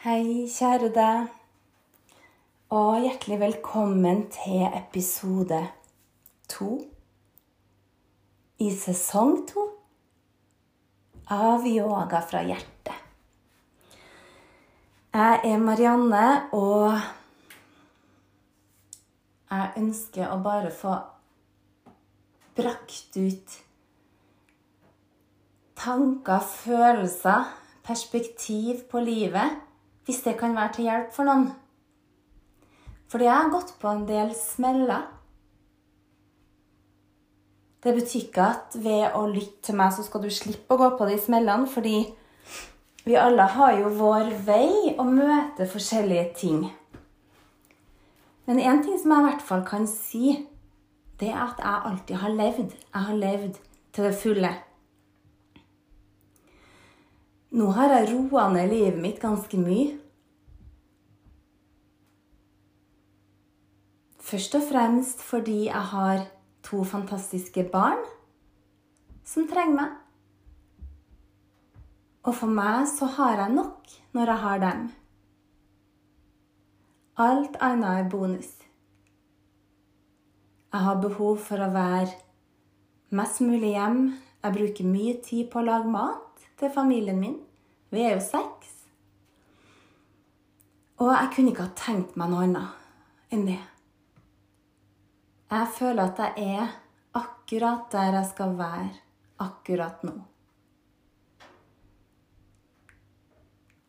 Hei, kjære deg, og hjertelig velkommen til episode to i sesong to av Yoga fra hjertet. Jeg er Marianne, og jeg ønsker å bare få brakt ut tanker, følelser, perspektiv på livet hvis det kan være til hjelp for noen. Fordi jeg har gått på en del smeller. Det betyr ikke at ved å lytte til meg, så skal du slippe å gå på de smellene, fordi vi alle har jo vår vei å møte forskjellige ting. Men én ting som jeg i hvert fall kan si, det er at jeg alltid har levd. Jeg har levd til det fulle. Nå har jeg roa ned livet mitt ganske mye. Først og fremst fordi jeg har to fantastiske barn som trenger meg. Og for meg så har jeg nok når jeg har dem. Alt annet er bonus. Jeg har behov for å være mest mulig hjem. Jeg bruker mye tid på å lage mat til familien min. Vi er jo seks. Og jeg kunne ikke ha tenkt meg noe annet enn det. Jeg føler at jeg er akkurat der jeg skal være akkurat nå.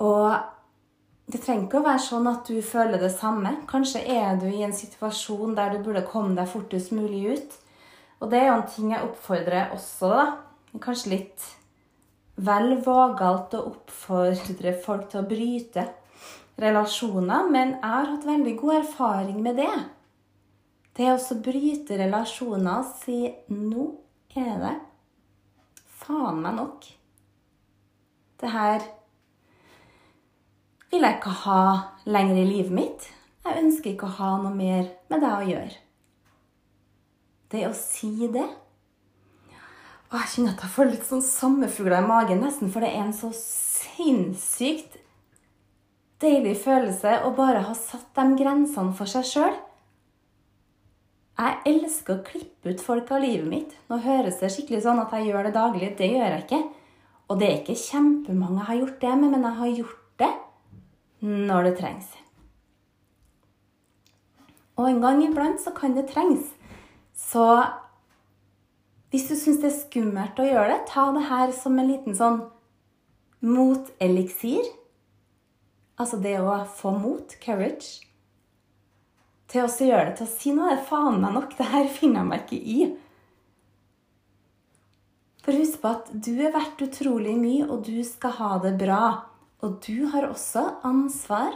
Og det trenger ikke å være sånn at du føler det samme. Kanskje er du i en situasjon der du burde komme deg fortest mulig ut. Og det er jo en ting jeg oppfordrer også, da. Kanskje litt vel vågalt å oppfordre folk til å bryte relasjoner, men jeg har hatt veldig god erfaring med det. Det å bryte relasjoner og si 'nå er det faen meg nok'. Det her vil jeg ikke ha lenger i livet mitt. Jeg ønsker ikke å ha noe mer med det å gjøre. Det å si det og jeg kjenner at jeg får litt sånn sommerfugler i magen, nesten, for det er en så sinnssykt deilig følelse å bare ha satt de grensene for seg sjøl. Jeg elsker å klippe ut folk av livet mitt. Nå høres det skikkelig sånn at jeg gjør det daglig. Det gjør jeg ikke. Og det er ikke kjempemange jeg har gjort det med, men jeg har gjort det når det trengs. Og en gang iblant så kan det trengs. Så hvis du syns det er skummelt å gjøre det, ta det her som en liten sånn moteliksir. Altså det å få mot, courage. Til å gjøre det til å si. Det er faen meg nok. Det her finner jeg meg ikke i. For husk på at du er verdt utrolig mye, og du skal ha det bra. Og du har også ansvar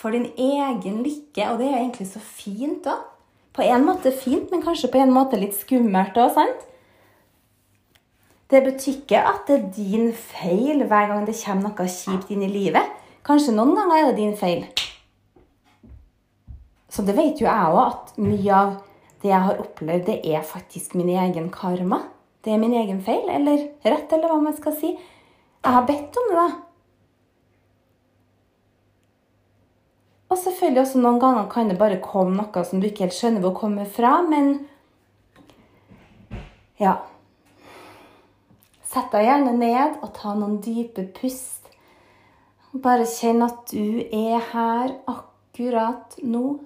for din egen lykke, og det er egentlig så fint òg. På en måte fint, men kanskje på en måte litt skummelt òg, sant? Det betyr ikke at det er din feil hver gang det kommer noe kjipt inn i livet. Kanskje noen ganger er det din feil. Så det vet jo jeg òg, at mye av det jeg har opplevd, det er faktisk min egen karma. Det er min egen feil, eller rett, eller hva man skal si. Jeg har bedt om det, da. Og selvfølgelig også noen ganger kan det bare komme noe som du ikke helt skjønner hvor kommer fra, men ja. Sett deg gjerne ned og ta noen dype pust. Bare kjenn at du er her akkurat nå.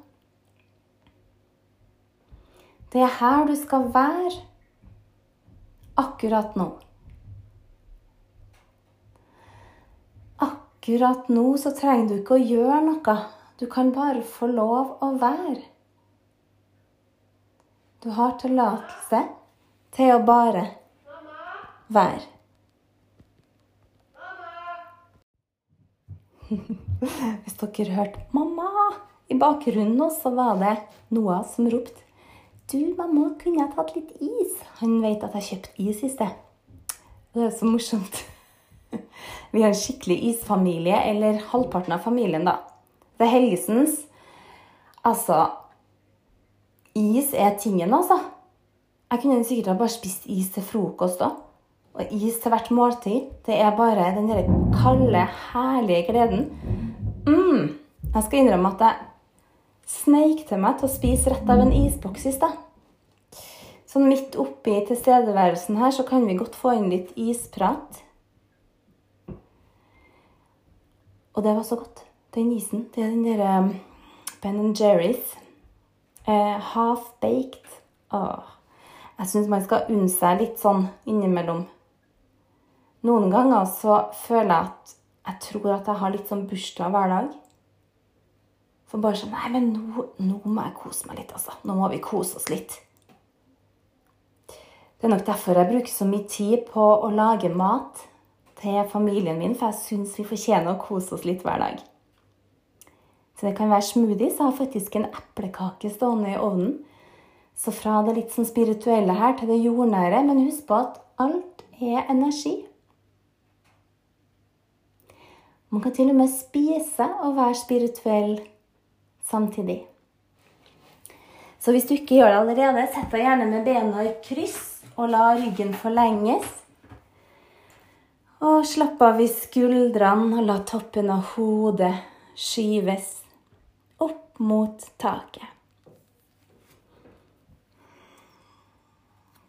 Det er her du skal være akkurat nå. Akkurat nå så trenger du ikke å gjøre noe. Du kan bare få lov å være. Du har tillatelse til å bare være. Hvis dere hørte 'mamma' i bakgrunnen nå, så var det Noah som ropte 'Du, mamma, kunne jeg tatt litt is?' Han vet at jeg kjøpte is i sted. Det er så morsomt. Vi har en skikkelig isfamilie, eller halvparten av familien, da. Det er Helgesens. Altså Is er tingen, altså. Jeg kunne sikkert ha bare spist is til frokost òg. og is til hvert måltid. Det er bare den der kalde, herlige gleden. Mm. Jeg skal innrømme at jeg sneik til meg til å spise rett av en isboks i stad. Sånn midt oppi tilstedeværelsen her så kan vi godt få inn litt isprat. Og det var så godt. Den isen. Det er den derre um, Ben Jerry's. Eh, Half-baked. Jeg syns man skal unne seg litt sånn innimellom. Noen ganger så føler jeg at jeg tror at jeg har litt sånn bursdag hver dag. For bare sånn Nei, men nå, nå må jeg kose meg litt, altså. Nå må vi kose oss litt. Det er nok derfor jeg bruker så mye tid på å lage mat til familien min, for jeg syns vi fortjener å kose oss litt hver dag. Så det kan være smoothies. Jeg har faktisk en eplekake stående i ovnen. Så fra det litt sånn spirituelle her til det jordnære. Men husk på at alt er energi. Man kan til og med spise og være spirituell samtidig. Så hvis du ikke gjør det allerede, sett deg gjerne med bena i kryss og la ryggen forlenges. Og slapp av i skuldrene og la toppen av hodet skyves opp mot taket.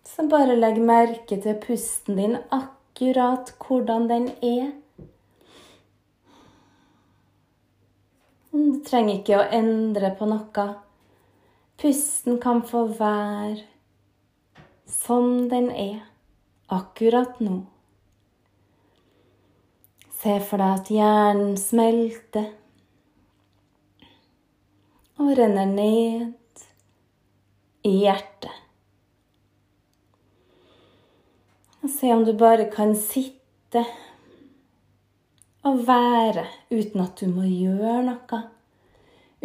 Så bare legg merke til pusten din akkurat hvordan den er. Du trenger ikke å endre på noe. Pusten kan få være som den er akkurat nå. Se for deg at hjernen smelter og renner ned i hjertet. Og se om du bare kan sitte og være uten at du må gjøre noe.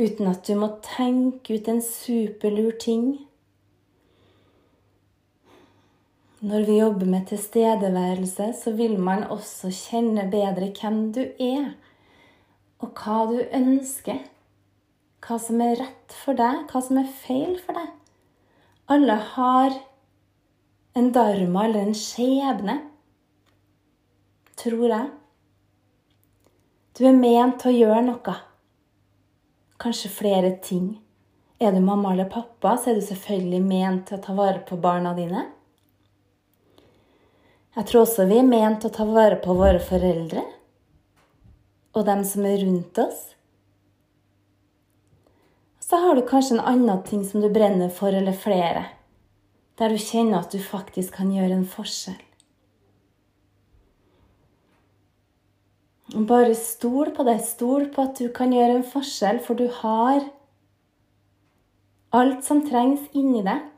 Uten at du må tenke ut en superlur ting. Når vi jobber med tilstedeværelse, så vil man også kjenne bedre hvem du er, og hva du ønsker. Hva som er rett for deg, hva som er feil for deg. Alle har en dharma eller en skjebne, tror jeg. Du er ment til å gjøre noe. Kanskje flere ting. Er du mamma eller pappa, så er du selvfølgelig ment til å ta vare på barna dine. Jeg tror også vi er ment til å ta vare på våre foreldre og dem som er rundt oss. Så har du kanskje en annen ting som du brenner for, eller flere, der du kjenner at du faktisk kan gjøre en forskjell. Bare stol på det. Stol på at du kan gjøre en forskjell, for du har alt som trengs inni deg.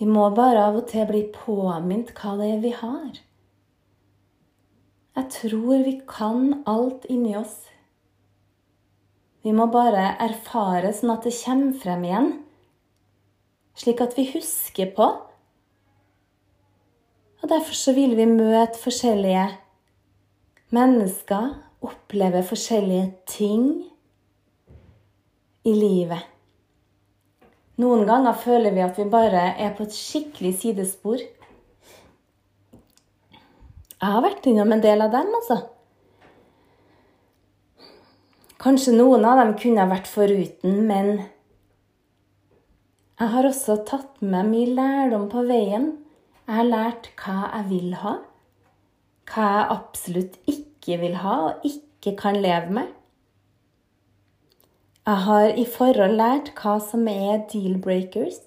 Vi må bare av og til bli påminnet hva det er vi har. Jeg tror vi kan alt inni oss. Vi må bare erfare sånn at det kommer frem igjen, slik at vi husker på. Og Derfor så vil vi møte forskjellige mennesker, oppleve forskjellige ting i livet. Noen ganger føler vi at vi bare er på et skikkelig sidespor. Jeg har vært innom en del av dem, altså. Kanskje noen av dem kunne jeg vært foruten, men jeg har også tatt med mye lærdom på veien. Jeg har lært hva jeg vil ha, hva jeg absolutt ikke vil ha og ikke kan leve med. Jeg har i forhold lært hva som er deal-breakers.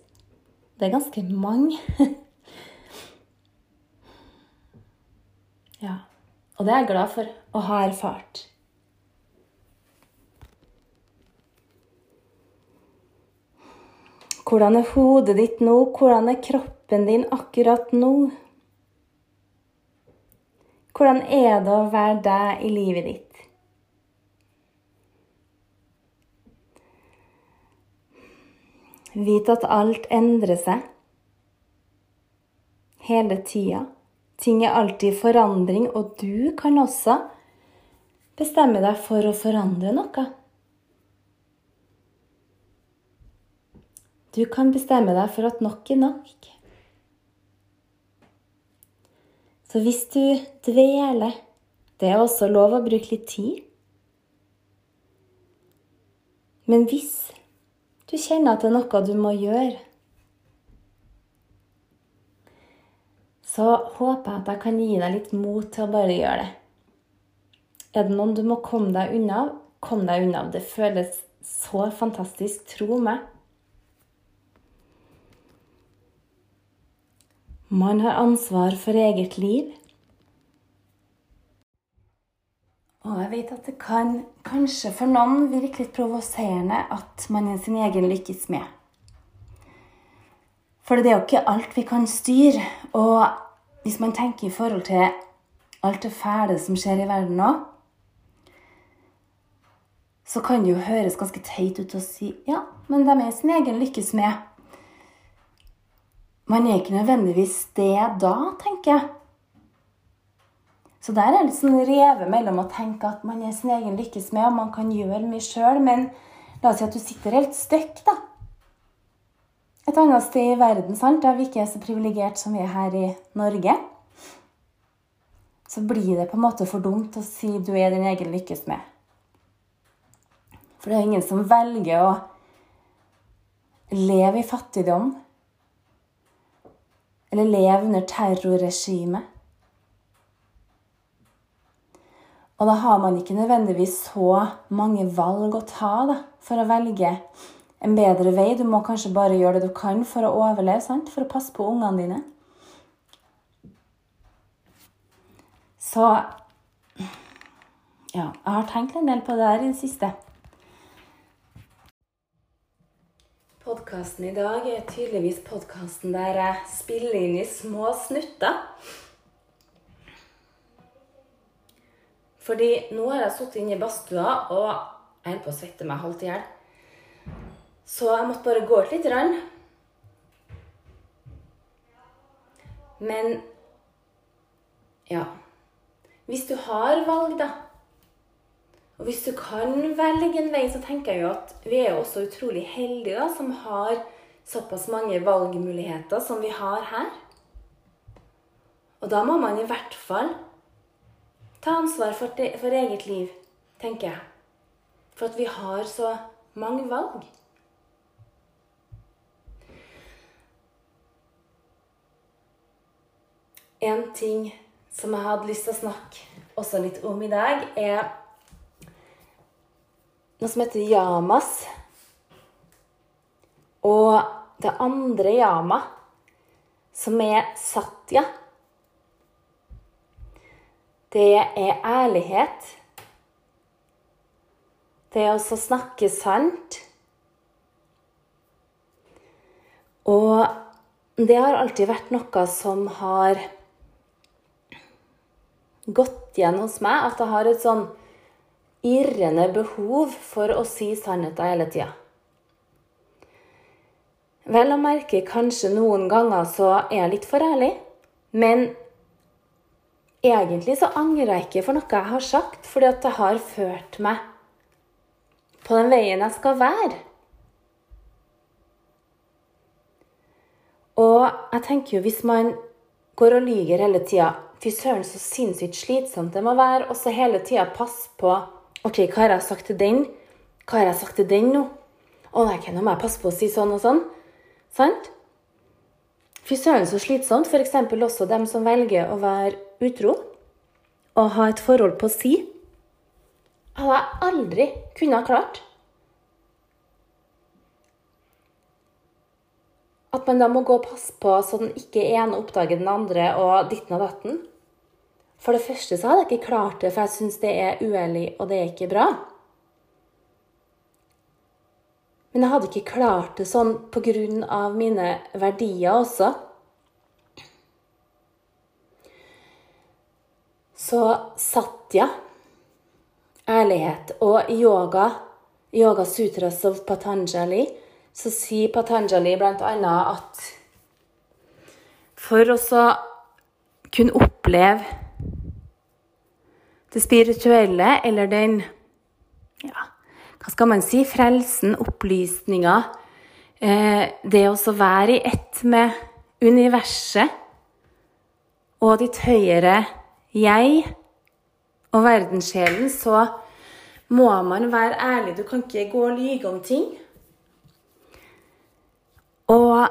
Det er ganske mange. ja. Og det er jeg glad for å ha erfart. Hvordan er hodet ditt nå? Hvordan er kroppen din akkurat nå? Hvordan er det å være deg i livet ditt? Vit at alt endrer seg hele tida. Ting er alltid i forandring, og du kan også bestemme deg for å forandre noe. Du kan bestemme deg for at nok er nok. Så hvis du dveler Det er også lov å bruke litt tid. Men hvis du kjenner at det er noe du må gjøre, så håper jeg at jeg kan gi deg litt mot til å bare gjøre det. Er det noen du må komme deg unna, kom deg unna. Det føles så fantastisk. Tro meg. Man har ansvar for eget liv. Og jeg vet at det kan kanskje for noen virke litt provoserende at man er sin egen lykkes med. For det er jo ikke alt vi kan styre. Og hvis man tenker i forhold til alt det fæle som skjer i verden nå, så kan det jo høres ganske teit ut å si ja, men de er sin egen lykkes med. Man er ikke nødvendigvis det da, tenker jeg. Så der er det litt sånn revet mellom å tenke at man er sin egen lykkes med, og man kan gjøre mye sjøl, men la oss si at du sitter helt støkk, da. Et annet sted i verden, sant, der vi ikke er så privilegert som vi er her i Norge, så blir det på en måte for dumt å si du er din egen lykkes med. For det er ingen som velger å leve i fattigdom eller leve under terrorregimet. Og da har man ikke nødvendigvis så mange valg å ta da, for å velge en bedre vei. Du må kanskje bare gjøre det du kan for å overleve, sant? for å passe på ungene dine. Så ja, jeg har tenkt en del på det der i det siste. Podkasten i dag er tydeligvis podkasten der jeg spiller inn i små snutter. Fordi nå har jeg sittet inne i badstua og jeg holder på å svette meg halvt i hjel. Så jeg måtte bare gå ut litt. grann. Men ja Hvis du har valg, da, og hvis du kan velge en vei, så tenker jeg jo at vi er også utrolig heldige da, som har såpass mange valgmuligheter som vi har her. Og da må man i hvert fall Ta ansvar for, det, for eget liv, tenker jeg. For at vi har så mange valg. En ting som jeg hadde lyst til å snakke også litt om i dag, er noe som heter yamas. Og det andre yama, som er satya det er ærlighet. Det er å snakke sant. Og det har alltid vært noe som har gått igjen hos meg. At jeg har et sånn irrende behov for å si sannheten hele tida. Vel å merke kanskje noen ganger så er jeg litt for ærlig, men egentlig så angrer jeg ikke for noe jeg har sagt, fordi at det har ført meg på den veien jeg skal være. Og jeg tenker jo hvis man går og lyver hele tida Fy søren, så sinnssykt slitsomt det må være. Og så hele tida passe på OK, hva har jeg sagt til den? Hva har jeg sagt til den nå? Å nei, nå må jeg passe på å si sånn og sånn. Sant? Fy søren, så slitsomt. F.eks. også dem som velger å være utro og ha et forhold på si, hadde jeg aldri kunnet klart. At man da må gå og passe på så den ikke ene oppdager den andre og ditten og datten. For det første så hadde jeg ikke klart det, for jeg syns det er uærlig, og det er ikke bra. Men jeg hadde ikke klart det sånn pga. mine verdier også. Så satya, ærlighet, og yoga, Yoga Sutras of Patanjali, så sier Patanjali bl.a. at for å kunne oppleve det spirituelle, eller den ja, Hva skal man si? Frelsen, opplysninga. Eh, det å være i ett med universet og ditt høyere jeg og verdenssjelen, så må man være ærlig. Du kan ikke gå og lyge om ting. Og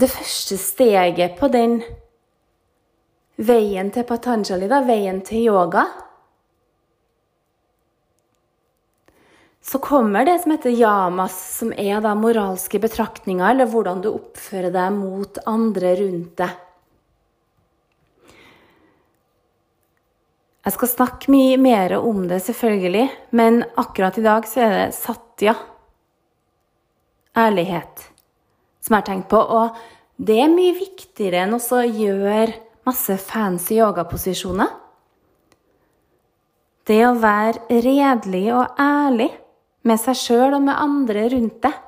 det første steget på den veien til Patanjali, da, veien til yoga Så kommer det som heter yamas, som er da moralske betraktninger, eller hvordan du oppfører deg mot andre rundt deg. Jeg skal snakke mye mer om det, selvfølgelig, men akkurat i dag så er det satya, ærlighet, som jeg har tenkt på. Og det er mye viktigere enn å gjøre masse fancy yogaposisjoner. Det å være redelig og ærlig med seg sjøl og med andre rundt deg,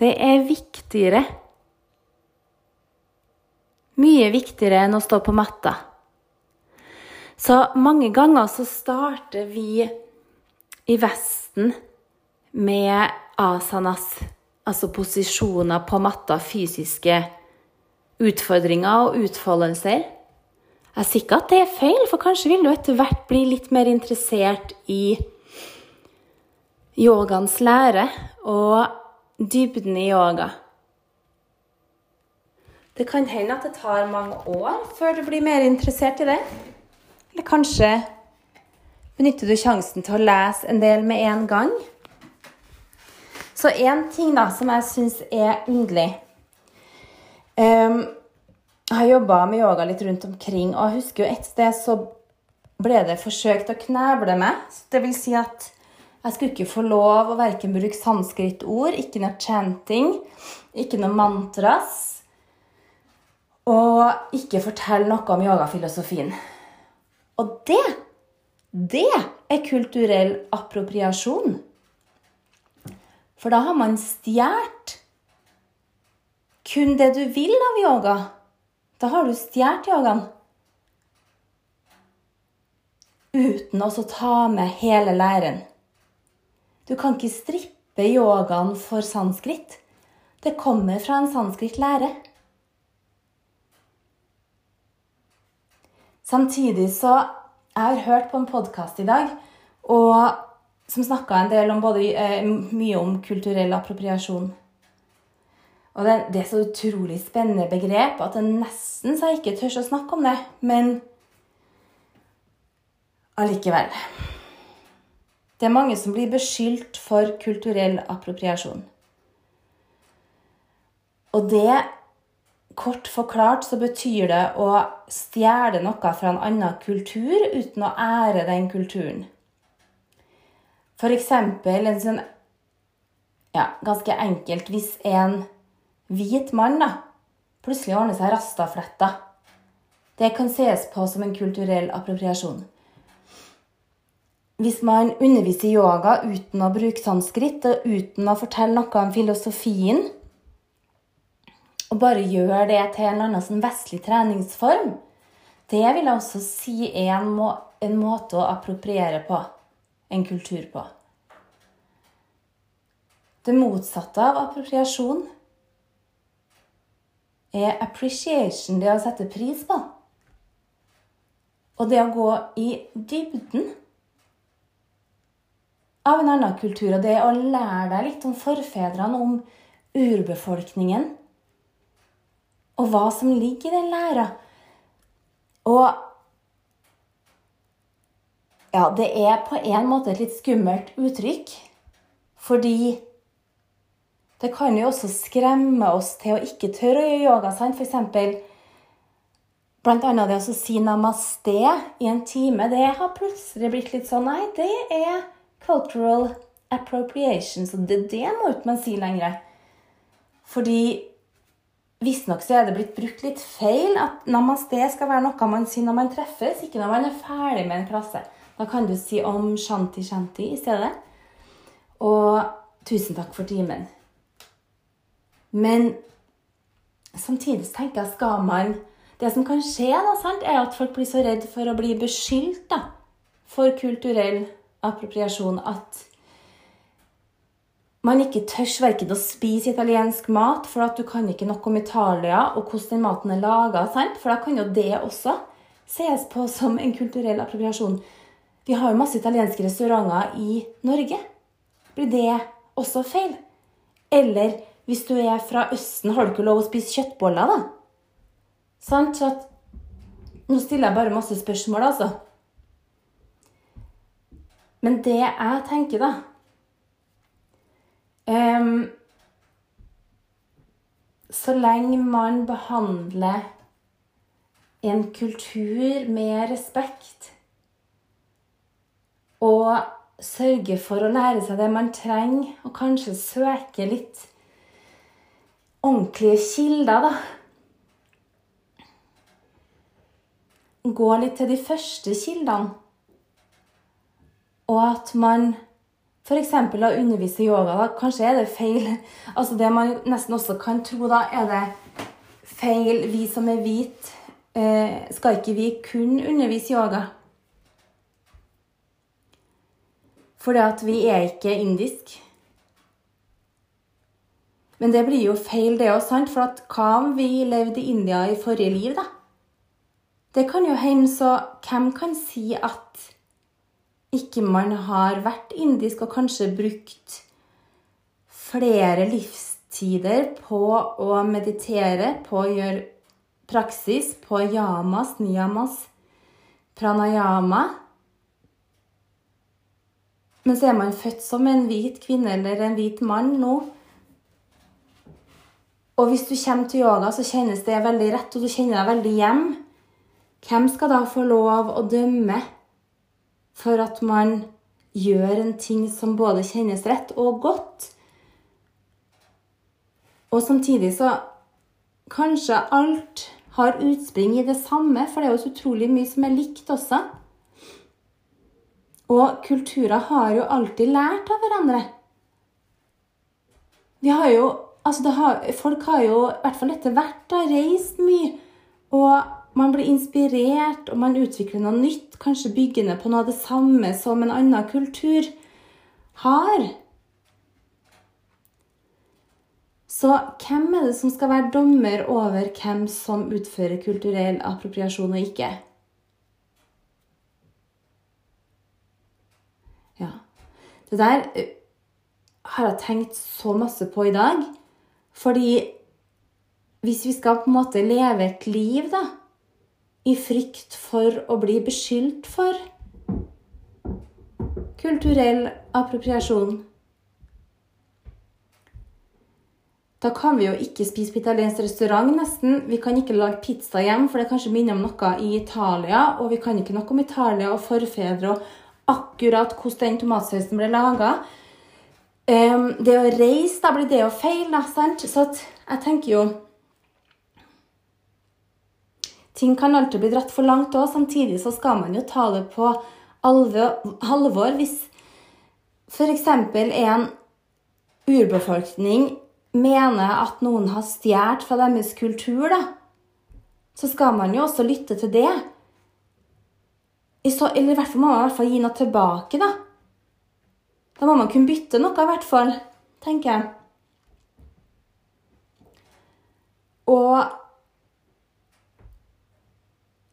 det er viktigere. Mye viktigere enn å stå på matta. Så mange ganger så starter vi i Vesten med asanas, altså posisjoner på matta, fysiske utfordringer og utfoldelser. Jeg sier ikke at det er feil, for kanskje vil du etter hvert bli litt mer interessert i yogaens lære og dybden i yoga. Det kan hende at det tar mange år før du blir mer interessert i det. Eller kanskje benytter du sjansen til å lese en del med en gang. Så én ting da som jeg syns er underlig Um, jeg har jobba med yoga litt rundt omkring, og jeg husker jo et sted så ble det forsøkt å kneble meg. Det vil si at jeg skulle ikke få lov å verken bruke sanskrit-ord, ikke noe chanting, ikke noe mantras, og ikke fortelle noe om yogafilosofien. Og det, det er kulturell appropriasjon. For da har man stjålet kun det du vil av yoga, da har du stjålet yogaen. Uten å ta med hele læren. Du kan ikke strippe yogaen for sanskrit. Det kommer fra en sanskrit-lære. Samtidig så Jeg har hørt på en podkast i dag og, som snakka en del om både, eh, mye om kulturell appropriasjon. Og det, det, er så utrolig spennende begrep at det nesten så jeg ikke tør å snakke om det. Men allikevel. Det er mange som blir beskyldt for kulturell appropriasjon. Og det, kort forklart, så betyr det å stjele noe fra en annen kultur uten å ære den kulturen. Eksempel en sånn Ja, ganske enkelt hvis en hvit mann da, plutselig ordner seg rastafletter. Det kan ses på som en kulturell appropriasjon. Hvis man underviser yoga uten å bruke sanskrit og uten å fortelle noe om filosofien, og bare gjør det til en eller annen sånn vestlig treningsform, det vil jeg også si er en, må en måte å appropriere på. En kultur på. Det motsatte av appropriasjon er appreciation, det å sette pris på. Og det å gå i dybden av en annen kultur. Og det å lære deg litt om forfedrene, om urbefolkningen. Og hva som ligger i den læra. Og ja, det er på en måte et litt skummelt uttrykk. Fordi det kan jo også skremme oss til å ikke tørre å gjøre yoga. Sant? For eksempel, blant annet det å si namaste i en time, det har plutselig blitt litt sånn Nei, det er cultural appropriation. Så det, det må ikke man si lenger. Fordi visstnok så er det blitt brukt litt feil at namaste skal være noe man sier når man treffes, ikke når man er ferdig med en klasse. Da kan du si om shanti shanti i stedet. Og tusen takk for timen. Men samtidig tenker jeg skal man Det som kan skje, da, sant, er at folk blir så redd for å bli beskyldt da, for kulturell appropriasjon at man ikke tør verken å spise italiensk mat, for at du kan ikke noe om Italia og hvordan den maten er laga. For da kan jo det også ses på som en kulturell appropriasjon. Vi har jo masse italienske restauranter i Norge. Blir det også feil? Eller hvis du er fra Østen, har du ikke lov å spise kjøttboller, da? Sant? Så at Nå stiller jeg bare masse spørsmål, altså. Men det jeg tenker, da um, Så lenge man behandler en kultur med respekt og sørger for å lære seg det man trenger, og kanskje søke litt ordentlige kilder, da gå litt til de første kildene. Og at man f.eks. da underviser yoga, da, kanskje er det feil Altså det man nesten også kan tro, da, er det feil Vi som er hvite, eh, skal ikke vi kun undervise yoga? Fordi at vi er ikke indisk. Men det blir jo feil, det òg, sant? For at hva om vi levde i India i forrige liv, da? Det kan jo hende, så hvem kan si at ikke man har vært indisk og kanskje brukt flere livstider på å meditere, på å gjøre praksis, på yamas, niyamas, pranayama. Men så er man født som en hvit kvinne eller en hvit mann nå. Og hvis du kommer til yoga, så kjennes det veldig rett, og du kjenner deg veldig hjem. Hvem skal da få lov å dømme for at man gjør en ting som både kjennes rett og godt? Og samtidig så Kanskje alt har utspring i det samme, for det er jo så utrolig mye som er likt også. Og kulturer har jo alltid lært av hverandre. Vi har jo Altså, har, folk har jo, i hvert fall etter hvert, reist mye. Og man blir inspirert, og man utvikler noe nytt. Kanskje byggende på noe av det samme som en annen kultur har. Så hvem er det som skal være dommer over hvem som utfører kulturell appropriasjon og ikke? Ja. Det der eh, har jeg tenkt så masse på i dag. Fordi hvis vi skal på en måte leve et liv, da i frykt for å bli beskyldt for kulturell appropriasjon. Da kan vi jo ikke spise på italiensk restaurant, nesten. Vi kan ikke lage pizza hjem, for det kanskje minner om noe i Italia. Og vi kan ikke noe om Italia og forfedre og akkurat hvordan den tomatsausen ble laga. Um, det å reise, da blir det jo feil, da, sant? Så jeg tenker jo Ting kan alltid bli dratt for langt òg. Samtidig så skal man jo ta det på alvor hvis f.eks. en urbefolkning mener at noen har stjålet fra deres kultur, da, så skal man jo også lytte til det. Så, eller i hvert fall må man i hvert fall gi noe tilbake, da. Da må man kunne bytte noe, i hvert fall, tenker jeg. Og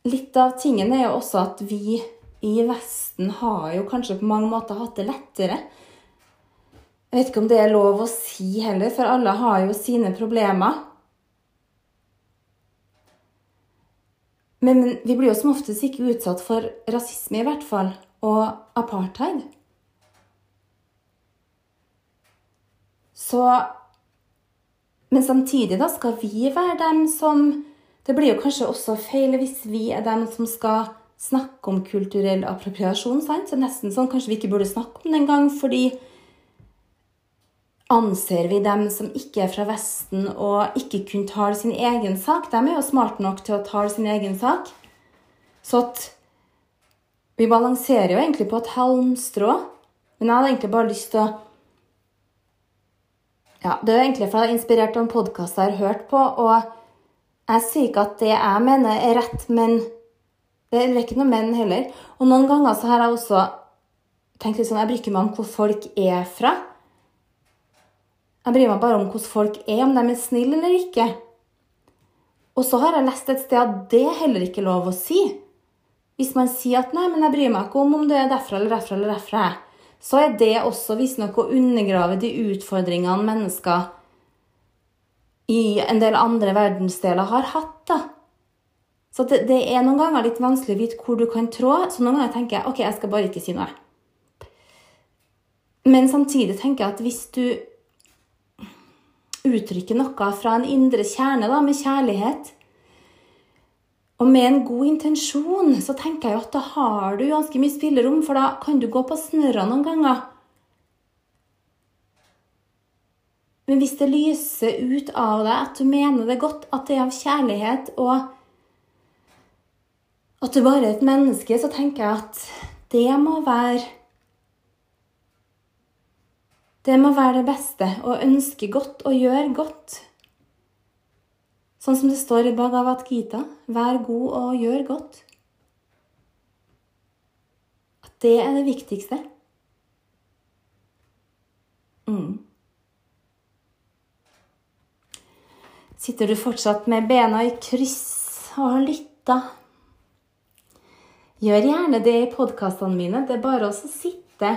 Litt av tingen er jo også at vi i Vesten har jo kanskje på mange måter hatt det lettere. Jeg vet ikke om det er lov å si heller, for alle har jo sine problemer. Men vi blir jo som oftest ikke utsatt for rasisme, i hvert fall, og apartheid. Så Men samtidig da skal vi være dem som det blir jo kanskje også feil hvis vi er dem som skal snakke om kulturell appropriasjon. Sant? Så nesten sånn kanskje vi ikke burde snakke om det engang, fordi anser vi dem som ikke er fra Vesten og ikke kun tar sin egen sak? De er jo smarte nok til å ta sin egen sak. Så at vi balanserer jo egentlig på et halmstrå. Men jeg hadde egentlig bare lyst til å Ja, det er egentlig for jeg er inspirert av en podkast jeg har hørt på. og jeg sier ikke at det jeg mener, er rett, men det er ikke noe men heller. Og noen ganger så har jeg også tenkt litt sånn Jeg bryr meg om hvor folk er fra. Jeg bryr meg bare om hvordan folk er, om de er snille eller ikke. Og så har jeg lest et sted at det er heller ikke lov å si. Hvis man sier at 'nei, men jeg bryr meg ikke om om du er derfra eller derfra', eller derfra, så er det også visstnok å undergrave de utfordringene mennesker i en del andre verdensdeler har hatt. da. Så det, det, er noen ganger litt vanskelig å vite hvor du kan trå. Så noen ganger tenker jeg ok, jeg skal bare ikke si noe. Men samtidig tenker jeg at hvis du uttrykker noe fra en indre kjerne da, med kjærlighet, og med en god intensjon, så tenker jeg at da har du ganske mye spillerom, for da kan du gå på snørra noen ganger. Men hvis det lyser ut av deg at du mener det godt, at det er av kjærlighet, og at du bare er et menneske, så tenker jeg at det må være Det må være det beste å ønske godt og gjøre godt. Sånn som det står i Bhagavad Gita vær god og gjør godt. At det er det viktigste. Mm. Sitter du fortsatt med bena i kryss og har lytta? Gjør gjerne det i podkastene mine. Det er bare å sitte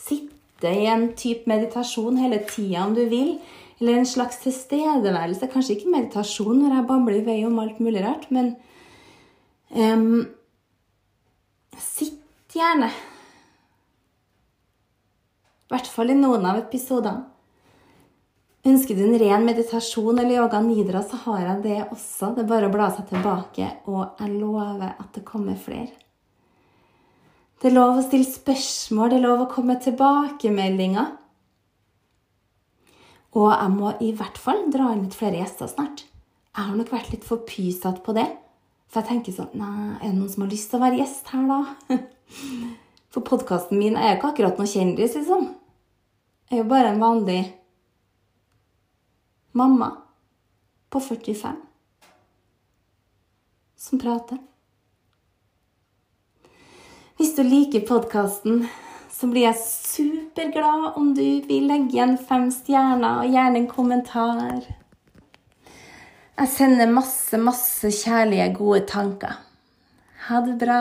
Sitte i en type meditasjon hele tida om du vil. Eller en slags tilstedeværelse. Kanskje ikke meditasjon når jeg babler i vei om alt mulig rart, men um, Sitt gjerne. I hvert fall i noen av episodene. Ønsker du en ren meditasjon eller yoga nidra, så har jeg det også. Det er bare å bla seg tilbake, og jeg lover at det kommer flere. Det er lov å stille spørsmål, det er lov å komme med tilbakemeldinger. Og jeg må i hvert fall dra inn litt flere gjester snart. Jeg har nok vært litt for pysete på det. For jeg tenker sånn Nei, er det noen som har lyst til å være gjest her, da? For podkasten min er jo ikke akkurat noe kjendis, liksom. Jeg er jo bare en vanlig mamma på 45 som prater. Hvis du liker podkasten, så blir jeg superglad om du vil legge igjen fem stjerner og gjerne en kommentar. Jeg sender masse, masse kjærlige, gode tanker. Ha det bra.